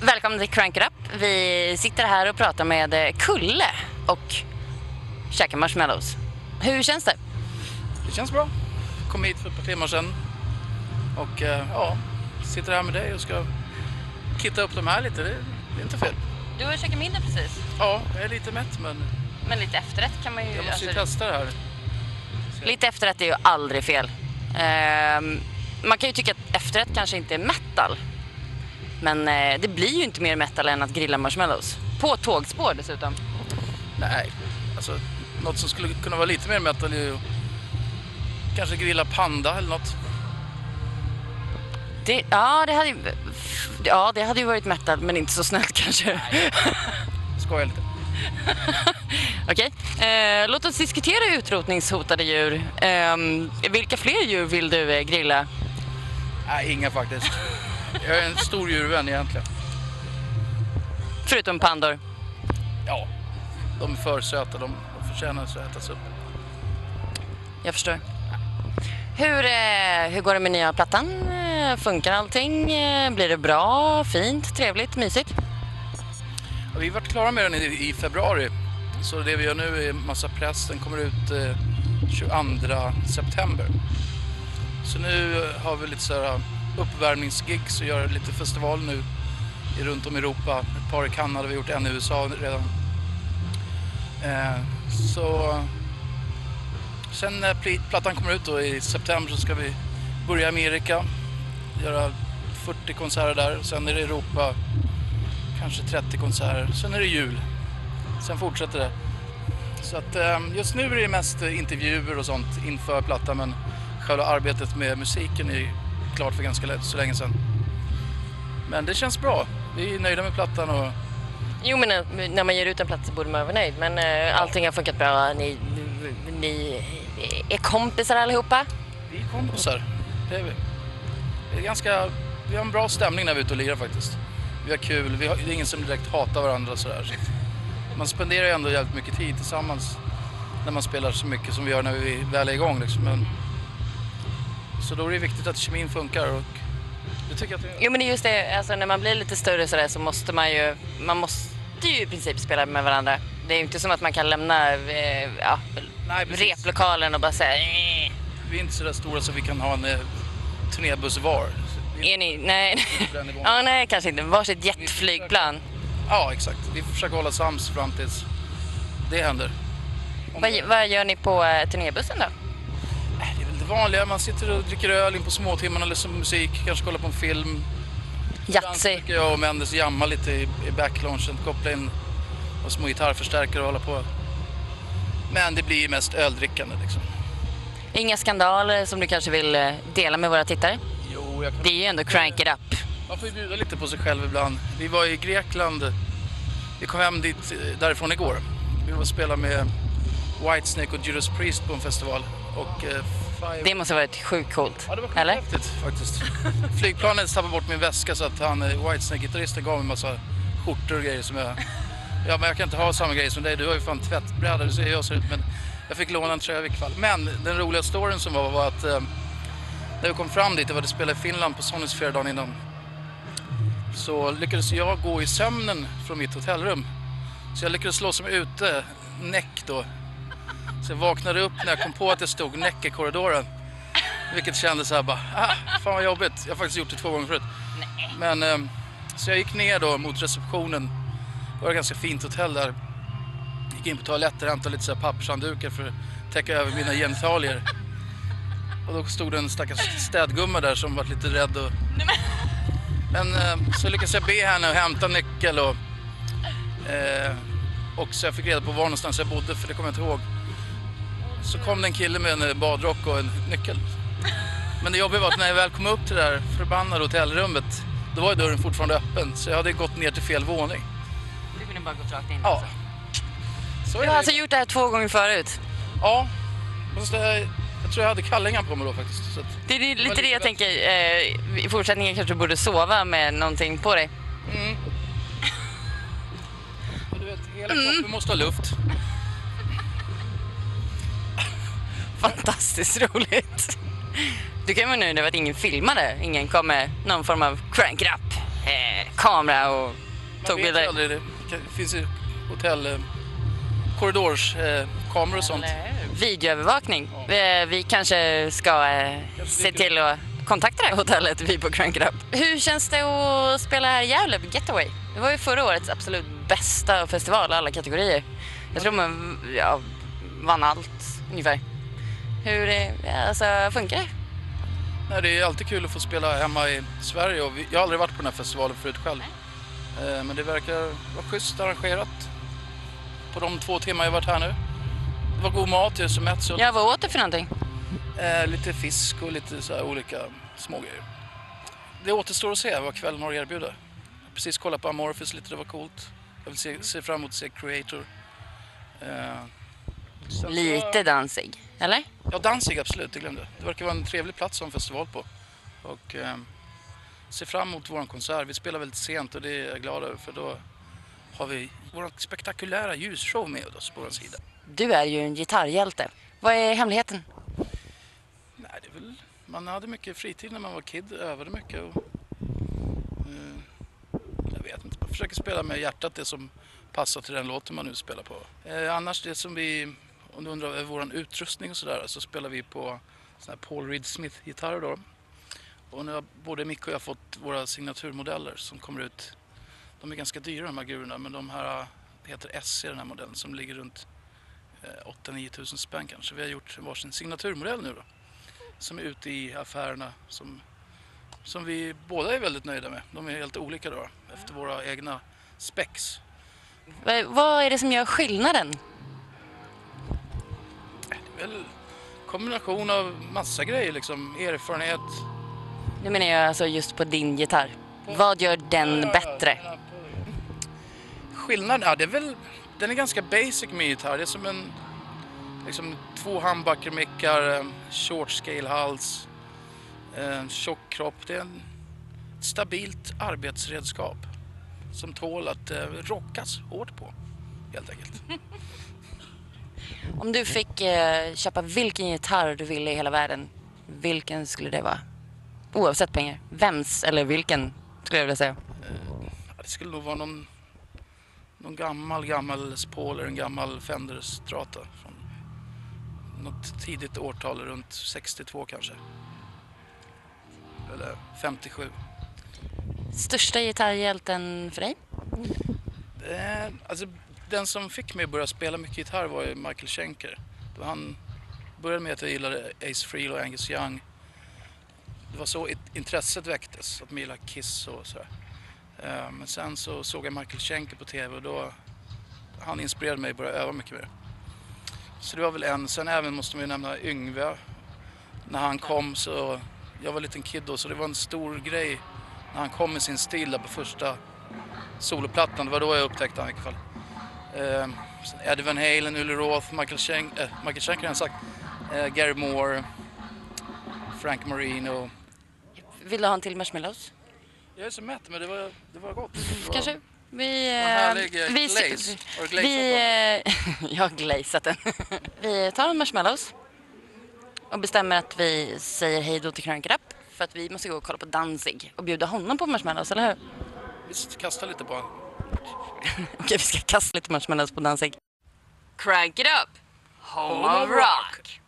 Välkommen till Crank It Up. Vi sitter här och pratar med eh, Kulle och käkar marshmallows. Hur känns det? Det känns bra. Kom hit för ett par timmar sedan. Och eh, ja, sitter här med dig och ska kitta upp de här lite. Det, är inte fel. Du har käkat middag precis. Ja, jag är lite mätt men Men lite efterrätt kan man ju... jag måste ju alltså, testa det här. lite efterrätt är ju aldrig fel. Ehm, man kan ju tycka att efterrätt kanske inte är metal. Men eh, det blir ju inte mer metal än att grilla marshmallows. På tågspår dessutom. Nej, alltså något som skulle kunna vara lite mer metal är ju kanske grilla panda eller något. Det, ja, det hade. Ja, det hade ju varit metal, men inte så snällt kanske. Skojar lite. Okej, eh, låt oss diskutera utrotningshotade djur. Ehm, vilka fler djur vill du eh, grilla? Nej, inga faktiskt. Jag är en stor djurvän egentligen. Förutom pandor. Ja, de är för söta. De, de förtjänar att ätas upp. Jag förstår. Hur, eh, hur går det med nya plattan? Eh, funkar allting? Eh, blir det bra? Fint? Trevligt? Mysigt? Ja, vi varit klara med den i, i februari. Så det vi gör nu är massa press. Den kommer ut eh, 22 september. Så nu har vi lite så här uppvärmningsgigs och gör lite festival nu runt om i Europa. Ett par i Kanada, vi har gjort en i USA redan. Eh, så sen när plattan kommer ut då i september så ska vi börja i Amerika. Göra 40 konserter där. Sen är det Europa kanske 30 konserter. Sen är det jul. Sen fortsätter det. Så att eh, just nu är det mest intervjuer och sånt inför plattan men själva arbetet med musiken är klart för ganska så länge sedan. Men det känns bra. Vi är nöjda med plattan och Jo, men när man ger ut en platta så borde man vara nöjd. Men eh, allting har funkat bra. Ni, ni är kompisar allihopa? vi är kompisar. Det är vi. Det är ganska, vi har en bra stämning när vi är ute och lirar faktiskt. Vi har kul, vi har, det är ingen som direkt hatar varandra sådär. Man spenderar ju ändå jävligt mycket tid tillsammans när man spelar så mycket som vi gör när vi väl är igång. Liksom. Men, så då är det viktigt att kemin funkar och det tycker jag att det gör. Jo, men det är just det. Alltså, när man blir lite större sådär så måste man ju... Man måste ju i princip spela med varandra. Det är ju inte som att man kan lämna eh, ja, Nej, replokalen och bara säga "Eh." Vi är inte så där stora så vi kan ha en eh, turnébuss var. Är ni? Nej. ja, nej, kanske inte. Varsitt jetflygplan. Ja, exakt. Vi försöker hålla sams fram tills det händer. Vad, vad gör ni på eh, turnébussen då? Vanliga, man sitter och dricker öl in på småtimmarna, lyssnar på musik, kanske kollar på en film. Ibland Yatzy? brukar jag och Mendes jamma lite i, i backlaunchen, koppla in och små gitarrförstärkare och hålla på. Men det blir ju mest öldrickande liksom. Inga skandaler som du kanske vill eh, dela med våra tittare? Jo, jag kan... Det är ju ändå crank it up. Man får ju bjuda lite på sig själv ibland. Vi var i Grekland, vi kom hem dit, eh, därifrån igår. Vi var och spelade med Whitesnake och Judas Priest på en festival. Och, eh. Det måste ha varit sjukt coolt. Ja, det var Eller? skithäftigt faktiskt. Flygplanet tappade bort min väska så att han, eh, Whitesnake-gitarristen gav mig en massa skjortor och grejer som jag... Ja, men jag kan inte ha samma grejer som dig. Du har ju fan tvättbräda, du ser hur jag ser ut. Men jag fick låna en tröja i vilket fall. Men den roliga storyn som var, var att eh, när vi kom fram dit, det var det spelade i Finland på Sonisphere dagen innan. Så lyckades jag gå i sömnen från mitt hotellrum. Så jag lyckades slå mig ute, näck då. Så jag vaknade upp när jag kom på att jag stod näck i korridoren. Vilket kändes så här bara, ah, fan vad jobbigt. Jag har faktiskt gjort det två gånger förut. Men, eh, så jag gick ner då mot receptionen. Det var ett ganska fint hotell där. Gick in på toaletten och hämtade lite så här pappershanddukar för att täcka över mina genitalier. Och då stod det en stackars städgumma där som var lite rädd. Och... Men eh, så lyckades jag be henne att hämta nyckel och, eh, och så jag fick reda på var någonstans jag bodde för det kommer jag inte ihåg. Så kom det en kille med en eh, badrock och en nyckel. Men det jobbiga var att när jag väl kom upp till det där förbannade hotellrummet då var ju dörren fortfarande öppen så jag hade gått ner till fel våning. Du kunde bara gått rakt in. Ja. Så är Du det. har alltså gjort det här två gånger förut? Ja. Fast det, jag tror jag hade kallingar på mig då faktiskt. Så Det är lite lite det jag tänker. Eh, I fortsättningen kanske du borde sova med någonting på dig. men du vet, hela kroppen måste ha luft. Fantastiskt roligt. Du kan vara nöjd över att ingen filmade. Ingen kom med någon form av crank up. Eh, kamera och Man tog vet ju bilder. aldrig, det Det finns ju hotell, eh, korridorskameror eh, kameror och sånt. Videoövervakning. Eh, Vi kanske ska eh, se till att kontakta det här hotellet vi på Crank It Up. Hur känns det att spela här i Gävle på Getaway? Det var ju förra årets absolut bästa festival, alla kategorier. Jag tror man ja, vann allt ungefär. Hur eh, alltså, funkar det? Nej, det är alltid kul att få spela hemma i Sverige och vi, jag har aldrig varit på den här festivalen förut själv. Eh, Men det verkar vara schysst arrangerat på de två timmar jag varit här nu. Det var god mat, jag är så mätt så Ja, vad åt du för någonting? eh, lite fisk och lite så olika smågrejer. Det återstår att se vad kvällen har att erbjuda. Jag har precis kollat på Amorphis lite, det var coolt. Jag vill se, se fram emot att se Creator. Eh, Lite dansig, eller? Ja, Danzig absolut, det glömde. Det verkar vara en trevlig plats som festival på. Och eh, ser fram emot vår konsert. Vi spelar väldigt sent och det är jag glad över för då har vi vår spektakulära ljusshow med oss på vår sida. Du är ju en gitarrhjälte. Vad är hemligheten? Nej, det är väl, man hade mycket fritid när man var kid, övade mycket och eh, jag vet inte, man försöker spela med hjärtat det som passar till den låten man nu spelar på. Eh, annars det som vi, om du undrar över vår utrustning och sådär, så spelar vi på sån här Paul Reed Smith-gitarrer då. Och nu har både Micke och jag fått våra signaturmodeller som kommer ut. De är ganska dyra de här gurorna men de här heter SC den här modellen som ligger runt eh, 8-9 tusen spänn kanske. Vi har gjort varsin signaturmodell nu då som är ute i affärerna som, som vi båda är väldigt nöjda med. De är helt olika då efter våra egna specs. Vad är det som gör skillnaden? Väl kombination av massa grejer liksom, erfarenhet. Nu menar jag alltså just på din gitarr. Vad gör den bättre? Skillnaden, ja det är väl, den är ganska basic min gitarr. Det är som en, liksom två humbucker-mickar, short scale hals, eh, tjock kropp. Det är en, ett stabilt arbetsredskap som tål att eh, rockas hårt på helt enkelt. Om du fick eh, köpa vilken gitarr du ville i hela världen, vilken skulle det vara? Oavsett pengar. Vems eller vilken skulle jag vilja säga. Det skulle nog vara någon, någon gammal, gammal Les Paul eller en gammal Fender Strata från något tidigt årtal, runt 62 kanske. Eller 57. Största gitarrhjälten för dig? Eh, alltså, den som fick mig att börja spela mycket gitarr var ju Michael Schenker. Han började med att jag gillade Ace Frehley och Angus Young. Det var så intresset väcktes, att man gillade Kiss och sådär. Eh, men sen så såg jag Michael Schenker på TV och då han inspirerade mig att börja öva mycket mer. Så det var väl en. Sen även måste man ju nämna Yngve. När han kom så, jag var en liten kid då, så det var en stor grej när han kom med sin stil där på första soloplattan. Det var då jag upptäckte honom i alla fall. Eh, Eddie Van Halen, Ully Roth, Michael Schenker, äh, Michael Schenker har jag sagt. Eh, Gary Moore, Frank Marino. Vill du ha en till marshmallows? Jag är så mätt men det var, det var gott. Det var, Kanske? Vi... Eh, härlig, eh, vi, glaze. Har du vi, eh, Jag har glazat den. vi tar en marshmallows och bestämmer att vi säger hej då till Up för att vi måste gå och kolla på Danzig och bjuda honom på marshmallows, eller hur? Visst, kasta lite på honom. Okej, vi ska kasta lite marshmallows på Danzig. Crank It Up! Home of Rock!